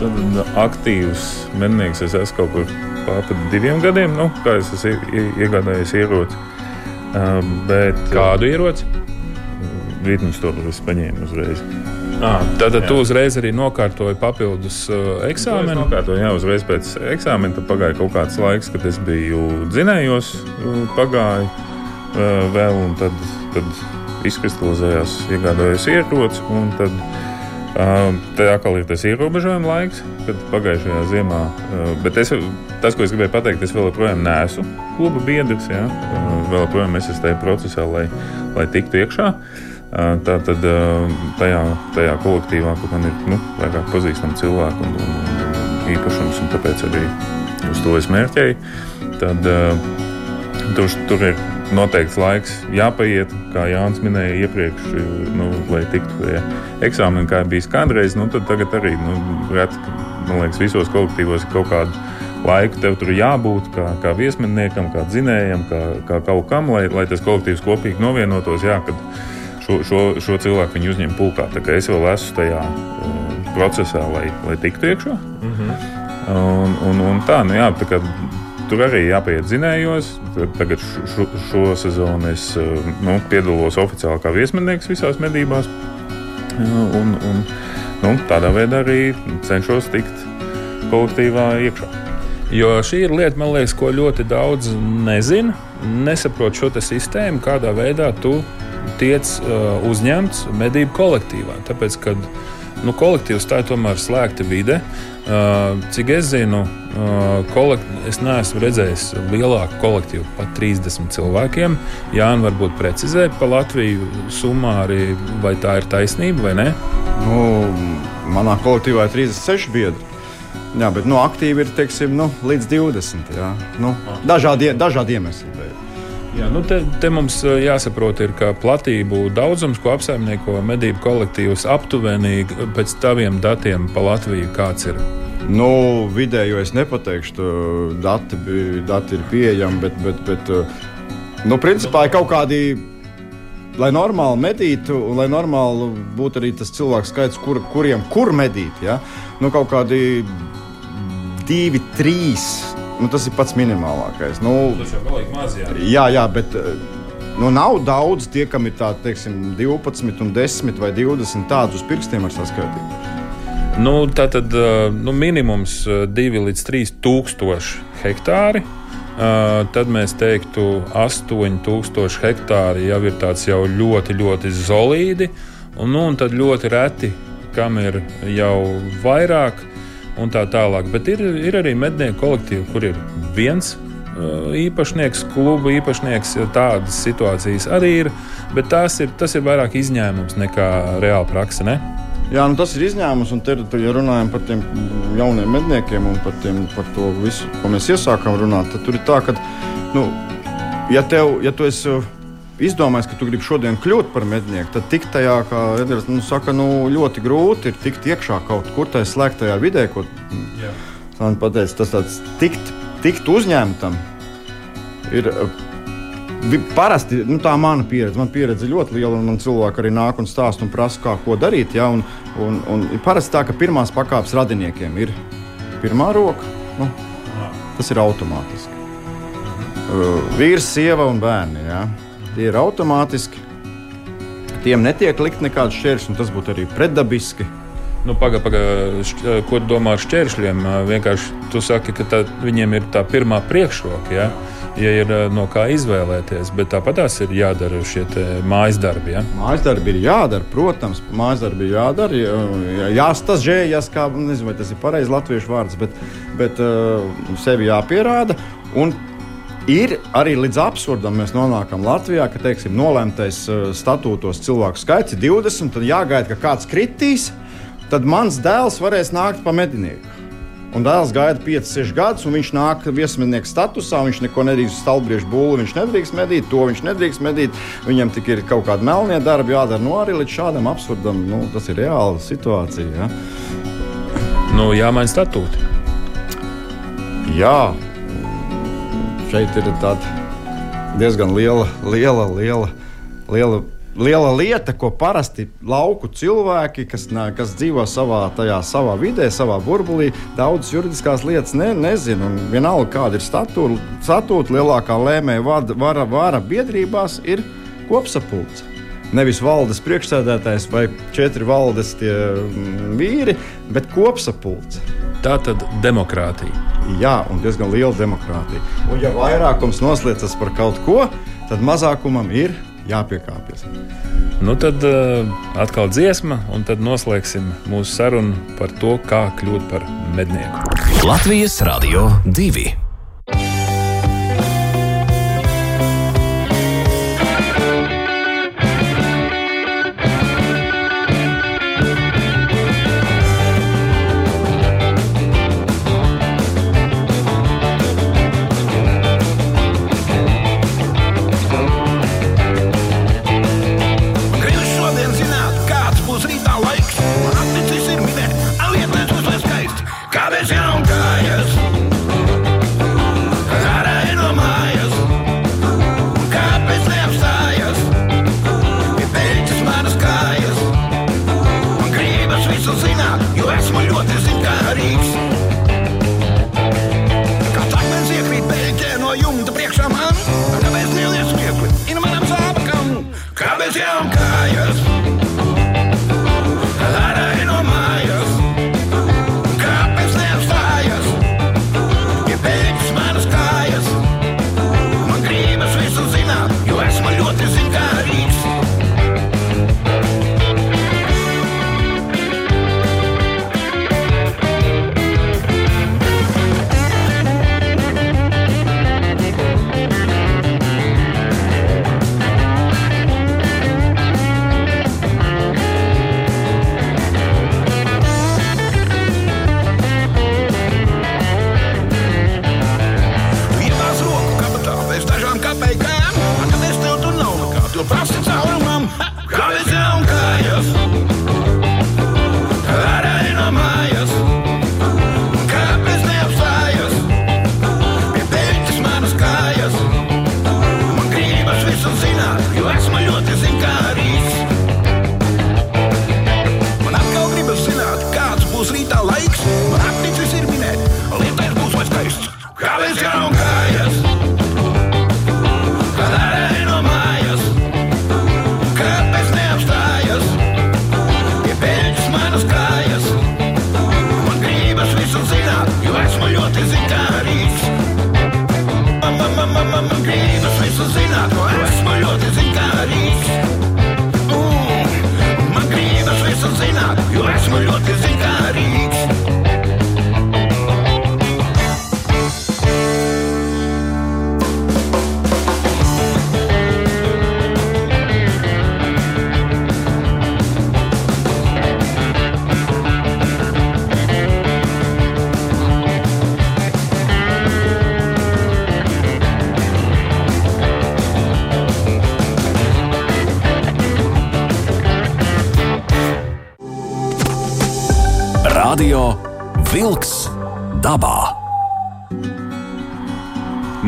Tad aktīvs mednieks es esmu kaut kur pāri diviem gadiem, nu, kā es esmu iegādājies ieroci. Bet, Kādu ieroci? Rītdienas to es paņēmu uzreiz. À, Tātad tu uzreiz arī nokārtoji papildus uh, eksāmenu. Es nokārtoju, jā, uzreiz pēc eksāmena. Tad pagāja kaut kāds laiks, kad es biju dzinējos, pagāja uh, vēl, un tad, tad izkristalizējās, iegādājos ieroci. Tad, uh, tad atkal ir tas ierobežojuma laiks, kad pagājušajā ziemā. Uh, bet es, tas, ko es gribēju pateikt, es vēl joprojām neesmu kluba biedrs. Jā, uh, vēl joprojām esmu tajā procesā, lai, lai tiktu iekšā. Uh, Tā tad tajā, tajā kolektīvā, kur man ir nu, vairāk pazīstami cilvēki un, un, un īpašums, un tāpēc arī uz to es mērķēju, tad tur, tur ir noteikts laiks jāpaiet, kā Jānis minēja iepriekš, nu, lai tiktu pie eksāmena, kā bijis kādreiz. Nu, tagad arī, nu, ret, man liekas, visos kolektīvos ir kaut kāda laiku tev tur jābūt kā, kā viesminiekam, kā dzinējam, kā, kā kaut kam, lai, lai tas kolektīvs kopīgi novienotos. Jā, kad, šo, šo, šo cilvēku viņi uzņem pulkā. Es vēl esmu tajā uh, procesā, lai, lai tiktu iekšā. Mm -hmm. un, un, un tā, nu jā, tā kā, tur arī jāpieiet zinējos. Tagad šo, šo sezonu es uh, nu, piedalos oficiāli kā viesminieks visās medībās. Un, un, nu, tādā veidā arī cenšos tikt kolektīvā iekšā. Jo šī ir lieta, man liekas, ko ļoti daudz nezina. Nesaprot šo sistēmu, kādā veidā tu tiec uh, uzņemts medību kolektīvā. Tāpēc, kad nu, kolektīvs tā ir tomēr slēgta vide. Uh, cik es zinu, uh, kolekt... es neesmu redzējis lielāku kolektīvu par 30 cilvēkiem. Jānis varbūt precizē pa Latviju summāri, vai tā ir taisnība vai nē. Nu, manā kolektīvā ir 36 biedri. Jā, bet nu, aktīvi ir teiksim, nu, līdz 20. Jā. Nu, dažādi, dažādi iemesli. Bet. Jā, nu te, te mums jāsaprot, ir, ka platību daudzums, ko apsaimnieko medību kolektīvs, aptuveni pēc taviem datiem pa Latviju kāds ir. Nu, vidējo es nepateikšu, dati, dati ir pieejami, bet, bet, bet nu, principā ir kaut kādi lai normāli medītu, un lai normāli būtu arī tas cilvēku skaits, kur, kuriem kur medīt. Ja? Nu, kaut kādi divi, trīs nu, tas ir pats minimālākais. Nu, tas jau ir maz. Jā, jā, jā bet. Nu, nav daudz tie, kam ir tādi, teiksim, 12, 10 vai 20 tādus uz pirkstiem ar saskaitīt. Nu, tā tad nu, minimums 2 līdz 3 tūkstoši hektāri. Uh, tad mēs teiktu, 8000 hektāri jau ir tāds jau ļoti, ļoti solīdi. Un, nu, un tad ļoti reti, kam ir jau vairāk un tā tālāk. Bet ir, ir arī mednieku kolektīvi, kur ir viens īpašnieks, kluba īpašnieks. Tādas situācijas arī ir, bet ir, tas ir vairāk izņēmums nekā reāla praksa. Ne? Jā, nu tas ir izņēmums, un te, ja runājam par tiem jauniem medniekiem un par, tiem, par to visu, ko mēs iesākām runāt, tad tur ir tā, ka, nu, ja, tev, ja tu esi izdomājis, ka tu gribi šodien kļūt par mednieku, tad tik tajā, kā Edgars nu, saka, nu, ļoti grūti ir tikt iekšā kaut kur tajā slēgtajā vidē, ko man pateica. Tas tāds tikt, tikt uzņemtam ir. Parasti nu, tā ir mana pieredze. Man pieredze ļoti liela, un man cilvēki arī nāk un stāsta un prasa, kā, ko darīt. Ja? Un, un, un parasti tā, ka pirmās pakāpes radiniekiem ir pirmā roka, Nu, tas ir automātiski. Uh, vīrs, sieva un bērni. Ja? Tie ir automātiski. Tiem netiek likt nekāds šķērslis, un tas būtu arī pretdabiski. Nu, Pagaidām, paga, ko tu domā ar šķēršļiem? Vienkārši tu saki, ka tā, viņiem ir tā pirmā priekšroka, ja, ja ir eh, no kā izvēlēties. Bet tāpat tās ir jādara šie mājas darbi. Ja? Mājas darbi ir jādara, protams, mājas darbi ir jādara. jā- Jāstažējas, kā nezinu, vai tas ir pareizs latviešu vārds, bet, bet uh, sevi jāpierāda. Un Ir arī līdz absurdam mēs nonākam Latvijā, ka teiksim, nolemtais uh, statūtos cilvēku skaits ir 20, tad jāgaida, ka kāds kritīs, tad mans dēls varēs nākt pa medinieku. Un dēls gaida 5, 6 gadus, un viņš nāk viesmīlnieka statusā. Viņš neko nedrīkst stalbriežu būli, viņš nedrīkst medīt, to viņš nedrīkst medīt. Viņam tik ir kaut kāda melnie darbi jādara. Nu, arī līdz šādam absurdam, nu, tas ir reāla situācija. Ja? Nu, jāmaina statūti. Jā, šeit ir diezgan liela, liela, liela, liela, liela lieta, ko parasti lauku cilvēki, kas, kas dzīvo savā, tajā, savā vidē, savā burbulī, daudzas juridiskās lietas ne, nezina. Vienalga, kāda ir statūta lielākā lēmēja vada- vara, vara biedrībās, ir kopsapulce. Nevis valdes priekšsēdētājs vai četri valdes tie, vīri, bet kopsapulce. Tā tad demokrātija. Jā, un diezgan liela demokrātija. Un, ja vairākums noslēdzas par kaut ko, tad mazākumam ir jāpiekāpjas. Nu, tad uh, atkal dziesma, un tad noslēgsim mūsu sarunu par to, kā kļūt par mednieku. Latvijas Radio 2.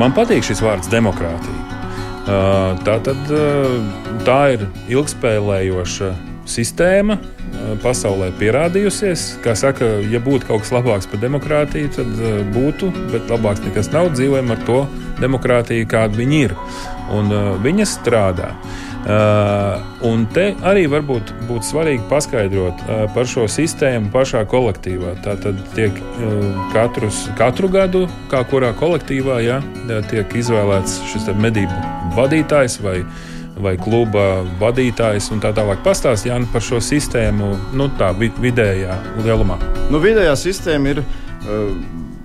Man patīk šis vārds demokrātija. Tā, tad, tā ir ilgspēlējoša sistēma, pasaulē pierādījusies. Kā saka, ja būtu kaut kas labāks par demokrātiju, tad būtu, bet labāks nekas nav. Dzīvojam ar to demokrātiju, kāda viņi ir. Un uh, viņa strādā. Uh, un te arī varbūt būtu svarīgi paskaidrot par šo sistēmu pašā kolektīvā. Tā tad tiek katrus, katru gadu, kā kurā kolektīvā, ja, tiek izvēlēts šis medību vadītājs vai vai kluba vadītājs un tā tālāk. Pastāstiet, Jānis, par šo sistēmu, nu, tā vidējā lielumā. Nu, vidējā sistēma ir. Uh,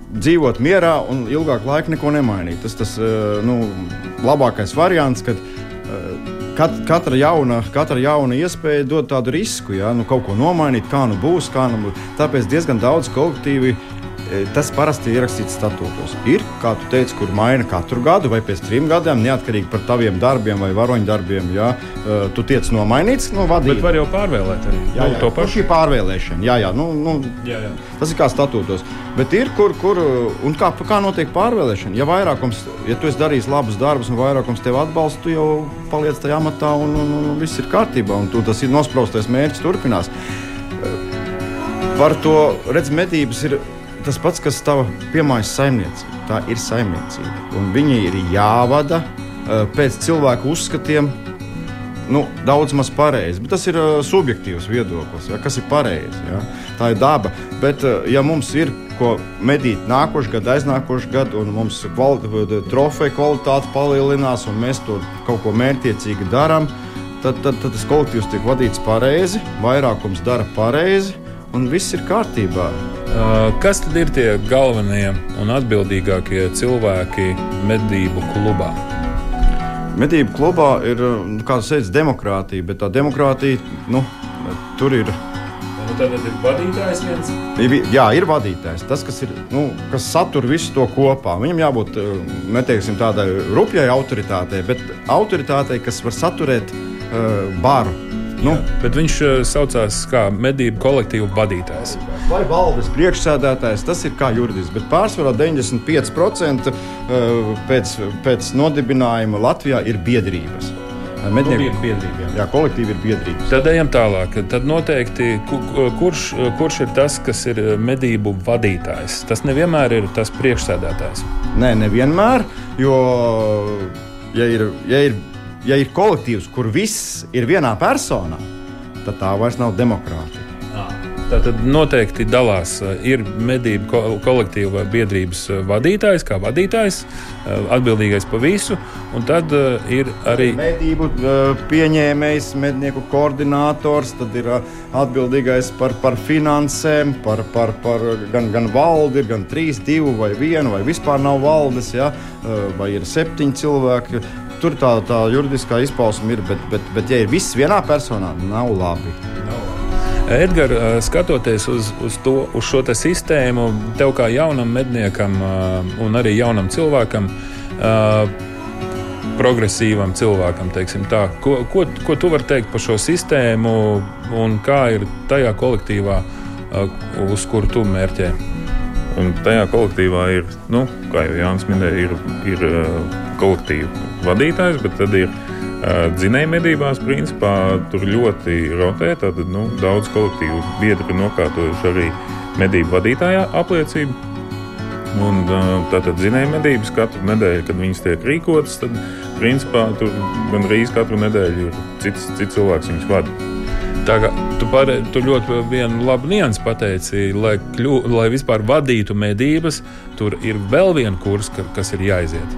Dzīvot mierā un ilgāku laiku neko nemainīt. Tas ir uh, nu, labākais variants, kad uh, kat, katra, jauna, katra jauna iespēja dod tādu risku, ja nu, kaut ko nomainīt, kā nu būs. Kā nu būs. Tāpēc diezgan daudz kolektīvi E, tas parasti ir ierakstīts statūtos. Ir, kā tu teici, kur maina katru gadu vai pēc trim gadiem, neatkarīgi par taviem darbiem vai varoņdarbiem. Ja, e, tu tiec nomainīts no vadības. Bet var jau pārvēlēt arī jā, nu, jā, to pašu. Šī pārvēlēšana, jā, jā, nu, nu, jā, jā. tas ir kā statūtos. Bet ir, kur, kur un kā, kā notiek pārvēlēšana. Ja vairākums, ja tu esi darījis labus darbus un vairākums tev atbalsta, tu jau paliec tajā amatā un, un, un, un viss ir kārtībā. Un tu, tas ir nospraustais mērķis, turpinās. Par to redz, medības ir tas pats, kas tava piemājas saimniecība. Tā ir saimniecība. Un viņi ir jāvada uh, pēc cilvēku uzskatiem. Nu, daudz maz pareizi, bet tas ir uh, subjektīvs viedoklis. Ja, kas ir pareizi? Ja? Tā ir daba. Bet, uh, ja mums ir ko medīt nākošais gads, aiznākošais gads, un mums kvali trofeja kvalitāte palielinās, un mēs to kaut ko mērķiecīgi darām, tad, tad, tad tas kolektīvs tiek vadīts pareizi, vairākums dara pareizi, un viss ir kārtībā. Kas tad ir tie galvenie un atbildīgākie cilvēki medību klubā? Medību klubā ir, nu, kā jūs teicat, demokrātija, bet tā demokrātija nu, tur ir. Nu, tad ir vadītājs viens. Jā, ir vadītājs. Tas, kas, ir, nu, kas satur visu to kopā. Viņam jābūt neteiksim, tādai rupjai autoritātei, bet autoritātei, kas var saturēt uh, baru Nu, bet viņš uh, saucās kā medību kolektīvu vadītājs. Vai valdes priekšsēdētājs, tas ir kā juridiski, bet pārsvarā 95% uh, pēc, pēc nodibinājuma Latvijā ir biedrības. Mednieku nu, biedrība. Jā, kolektīvi ir biedrības. Tad ejam tālāk. Tad noteikti, kurš, kurš ir tas, kas ir medību vadītājs? Tas nevienmēr ir tas priekšsēdētājs. Nē, nevienmēr. Jo, ja ir, ja ir ja ir kolektīvs, kur viss ir vienā personā, tad tā vairs nav demokrātija. Tad noteikti dalās. Ir medību kolektīva vai biedrības vadītājs, kā vadītājs, atbildīgais par visu. Un tad ir arī medību pieņēmējs, mednieku koordinators, tad ir atbildīgais par, par finansēm, par, par, par gan, gan valdi, gan trīs, divu vai vienu, vai vispār nav valdes, ja? vai ir septiņi cilvēki tur tā, tā juridiskā izpausme ir, bet, bet, bet, ja ir viss vienā personā, nav labi. Edgars, skatoties uz, uz, to, uz šo sistēmu, tev kā jaunam medniekam un arī jaunam cilvēkam, progresīvam cilvēkam, tā, ko, ko, ko tu vari teikt par šo sistēmu un kā ir tajā kolektīvā, uz kuru tu mērķē? Un tajā kolektīvā ir, nu, kā jau Jānis minēja, ir, ir kolektīva vadītājs, bet tad ir uh, dzinēja medībās, principā tur ļoti rotē. Tad nu, daudz kolektīvu biedri ir nokārtojuši arī medību vadītāja apliecību. Un, uh, tātad zinēja medības katru nedēļu, kad viņas tiek rīkotas, tad principā tur gandrīz katru nedēļu ir cits, cits cilvēks viņus vada. Tā kā tu, par, tu ļoti vienu labu niansu pateici, lai, kļu, lai vispār vadītu medības, tur ir vēl viena kursa, kas ir jāiziet.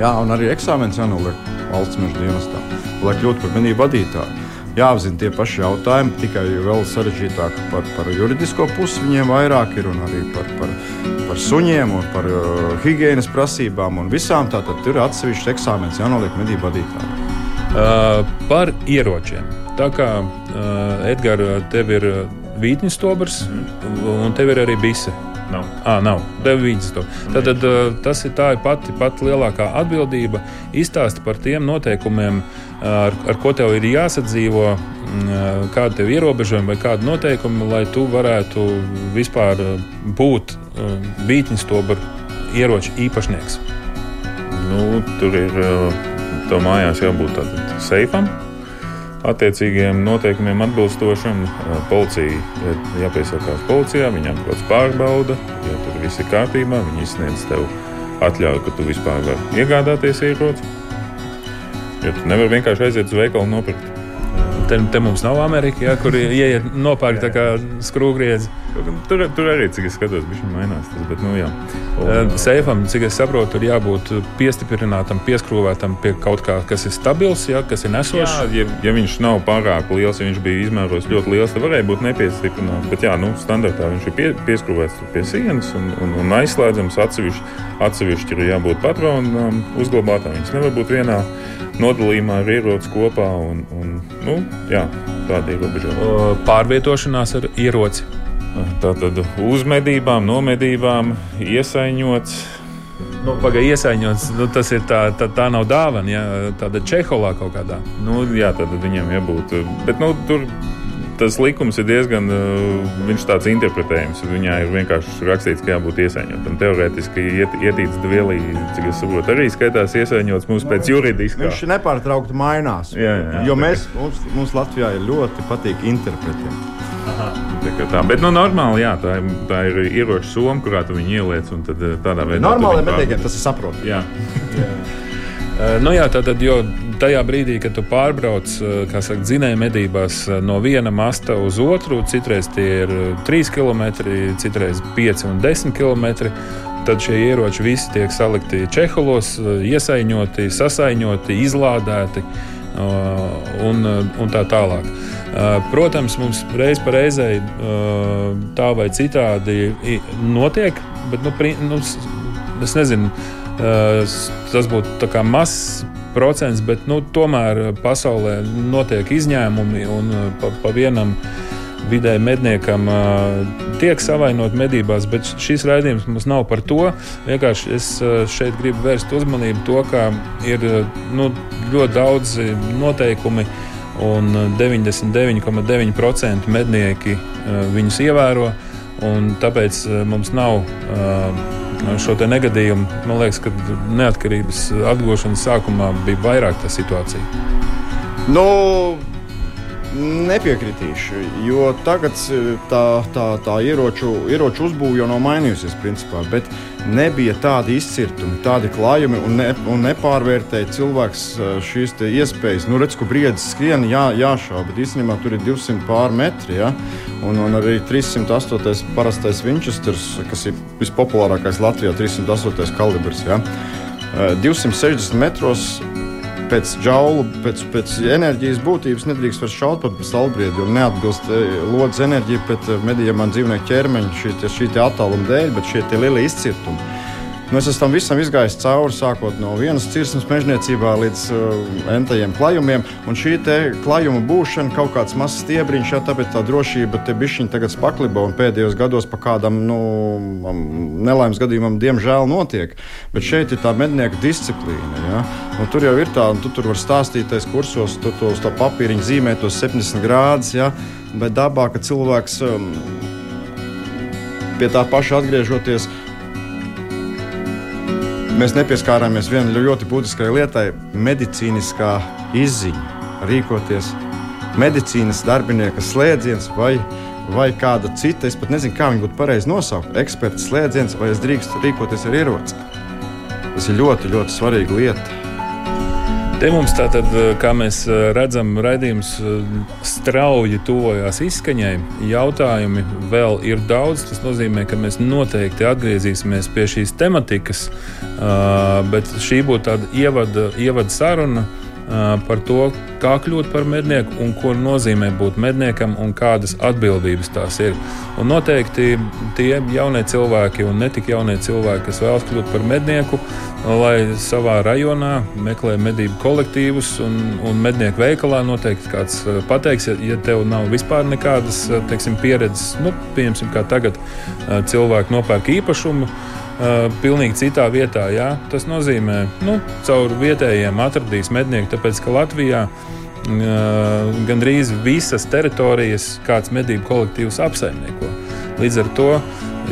Jā, un arī eksāmenis jānoliek valsts meža dienestā, lai kļūtu par medību vadītāju. Jāapzina tie paši jautājumi, tikai vēl sarežģītāk par, par juridisko pusi viņiem vairāk ir un arī par, par, par suņiem un par uh, higiēnas prasībām un visām. Tātad tur ir atsevišķs eksāmenis jānoliek medību vadītājiem. Uh, par ieročiem. Tā kā uh, Edgars, tev ir vītņu stobrs mm. un tev ir arī bise. Nav. À, nav. Devītas to. Tad, tad tas ir tā ir pati, pati lielākā atbildība. Izstāst par tiem noteikumiem, ar, ar ko tev ir jāsadzīvo, kādi tev ierobežojumi vai kādi noteikumi, lai tu varētu vispār būt bītņas tobaru ieroču īpašnieks. Nu, tur ir tev mājās jābūt tādam seifam. Attiecīgiem noteikumiem atbilstošam. Policija ir jāpiesakās policijā, viņam kaut kāds pārbauda, ja tur viss ir kārtībā, viņi izsniedz tev atļauju, ka tu vispār vari iegādāties ieroci. Jo tu nevari vienkārši aiziet uz veikalu nopirkt. Te, te mums nav Amerika, ja, kur ieiet nopērk tā kā skrūvgriezi. Tur, tur arī, cik es skatos, viņš mainās. Tas, bet, nu, jā. Un, Seifam, cik es saprotu, ir jābūt piestiprinātam, pieskrūvētam pie kaut kā, kas ir stabils, ja, kas ir nesošs. Jā, ja, ja viņš nav pārāk liels, ja viņš bija izmēros ļoti liels, tad varēja būt nepiestiprināts. Bet, jā, nu, standartā viņš ir pie, pieskrūvēts pie sienas un, un, un aizslēdzams. Atsevišķi, atsevišķi ir jābūt patronām uzglabātām. Viņas nevar būt vienā nodalījumā ar ieroci kopā. Un, un, nu, jā, tāda ir ierobežota. Pārvietošanās ar ieroci. Tātad uz medībām, no medībām, iesaiņots. Nu, Pagaidā iesaņots, nu, tas ir tā, tā, tā nav dāvana, ja tāda čeholā kaut kādā. Nu, jā, tad viņam jābūt. Bet nu, tur tas likums ir diezgan viņš tāds interpretējams. Viņā ir vienkārši rakstīts, ka jābūt iesaņotam. Teorētiski iet, ietīts dvēlī, cik es saprotu, arī skaitās iesaņots mums pēc juridiskā. Viņš nepārtraukti mainās. Jā, jā, jo mēs, mums, mums Latvijā ir ļoti patīk interpretēt. Tā, tā. Bet, nu, normāli, jā, tā, ir, tā ir ieroča soma, kurā tu viņu ieliec. Tad, tādā veidā normāli medīgiem tas ir saprotami. Uh, nu jā, tātad, jo tajā brīdī, kad tu pārbrauc saka, dzinēju medībās no viena masta uz otru, citreiz tie ir 3 km, citreiz 5 un 10 km. Tad šie ieroči visi tiek salikti čeholos, iesaiņoti, sasaiņoti, izlādēti un, un tā tālāk. Protams, mums reiz pa reizei tā vai citādi notiek, bet nu, nu, es nezinu, tas būtu mazs procents, bet nu, tomēr pasaulē notiek izņēmumi un pa, pa vienam vidēji medniekam tiek savainot medībās, bet šis raidījums mums nav par to. Vienkārši es šeit gribu vērst uzmanību to, ka ir nu, ļoti daudz noteikumi un 99,9% mednieki viņus ievēro. Tāpēc mums nav šo negadījumu. Man liekas, ka neatkarības atgūšanas sākumā bija vairāk tā situācija. Nu, Nepiekritīšu, jo tagad tā, tā, tā ieroču, ieroču uzbūve jau nav mainījusies. Principā, bet nebija tādi izcirtumi, tādi klājumi un, ne, un nepārvērtēja cilvēks šīs iespējas. Nu, redz, ka briedis skrien, jā, jāšauba, bet īstenībā tur ir 200 pārmetri. Ja? Un, un arī 308. parastais Winchesters, kas ir vispopulārākais Latvijā, 308. kalibrs. Ja? 260 metros pēc džaulu, pēc, pēc enerģijas būtības nedrīkst vairs šaut pa salbriedi, jo neatbilst lodes enerģija pret medījumā dzīvnieku ķermeņa šī, šī attāluma dēļ, bet šie lielie izcirtumi. Nu, es esmu tam visam izgājis cauri, sākot no vienas cirsmas mežniecībā līdz uh, entajiem klājumiem. Un šī klājuma būšana, kaut kāds mazs stiebriņš, jā, tāpēc tā drošība te bišķiņa tagad spakliba un pēdējos gados pa kādam nu, nelaimes gadījumam, diemžēl, notiek. Bet šeit ir tā mednieka disciplīna. Ja? Nu, tur jau ir tā, un tu tur var stāstīties kursos, tu to uz tā papīriņa zīmē tos 70 grādus, ja? bet dabā, ka cilvēks um, pie tā paša atgriežoties mēs nepieskārāmies vienai ļoti būtiskai lietai - medicīniskā izziņa. Rīkoties medicīnas darbinieka slēdziens vai, vai kāda cita, es pat nezinu, kā viņu būtu pareizi nosaukt, eksperta slēdziens, vai es drīkstu rīkoties ar ieroci. Tas ir ļoti, ļoti svarīga lieta. Te mums tātad, kā mēs redzam, raidījums strauji tuvojās izskaņai. Jautājumi vēl ir daudz. Tas nozīmē, ka mēs noteikti atgriezīsimies pie šīs tematikas, bet šī būtu tāda ievada, ievada saruna par to, kā kļūt par mednieku un ko nozīmē būt medniekam un kādas atbildības tās ir. Un noteikti tie jaunie cilvēki un ne tik jaunie cilvēki, kas vēlas kļūt par mednieku, lai savā rajonā meklē medību kolektīvus un, un mednieku veikalā noteikti kāds pateiks, ja, ja tev nav vispār nekādas teiksim, pieredzes, nu, piemēram, kā tagad cilvēki nopērk īpašumu pilnīgi citā vietā. Jā. Tas nozīmē, ka nu, caur vietējiem atradīs mednieku, tāpēc ka Latvijā uh, gandrīz visas teritorijas kāds medību kolektīvs apsaimnieko. Līdz ar to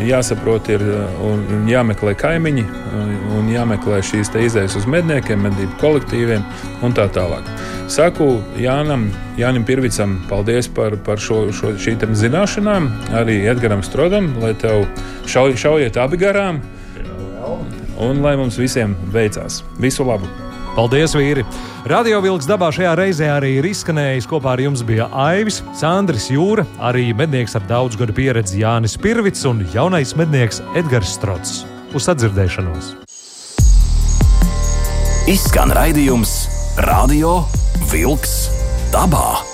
jāsaprot, ir un jāmeklē kaimiņi, un jāmeklē šīs izējas uz medniekiem, medību kolektīviem un tā tālāk. Saku Jānam, Jānim Pirvicam, paldies par, par šo, šo, šīm zināšanām, arī Edgaram Strodam, lai tev šauj, šaujiet abi garām, un lai mums visiem veicās. Visu labu! Paldies, vīri! Radio Vilks dabā šajā reizē arī ir izskanējis. Kopā ar jums bija Aivis, Sandris Jūra, arī mednieks ar daudz gadu pieredzi Jānis Pirvits un jaunais mednieks Edgars Strots. Uz sadzirdēšanos! Izskan raidījums Radio Vilks dabā!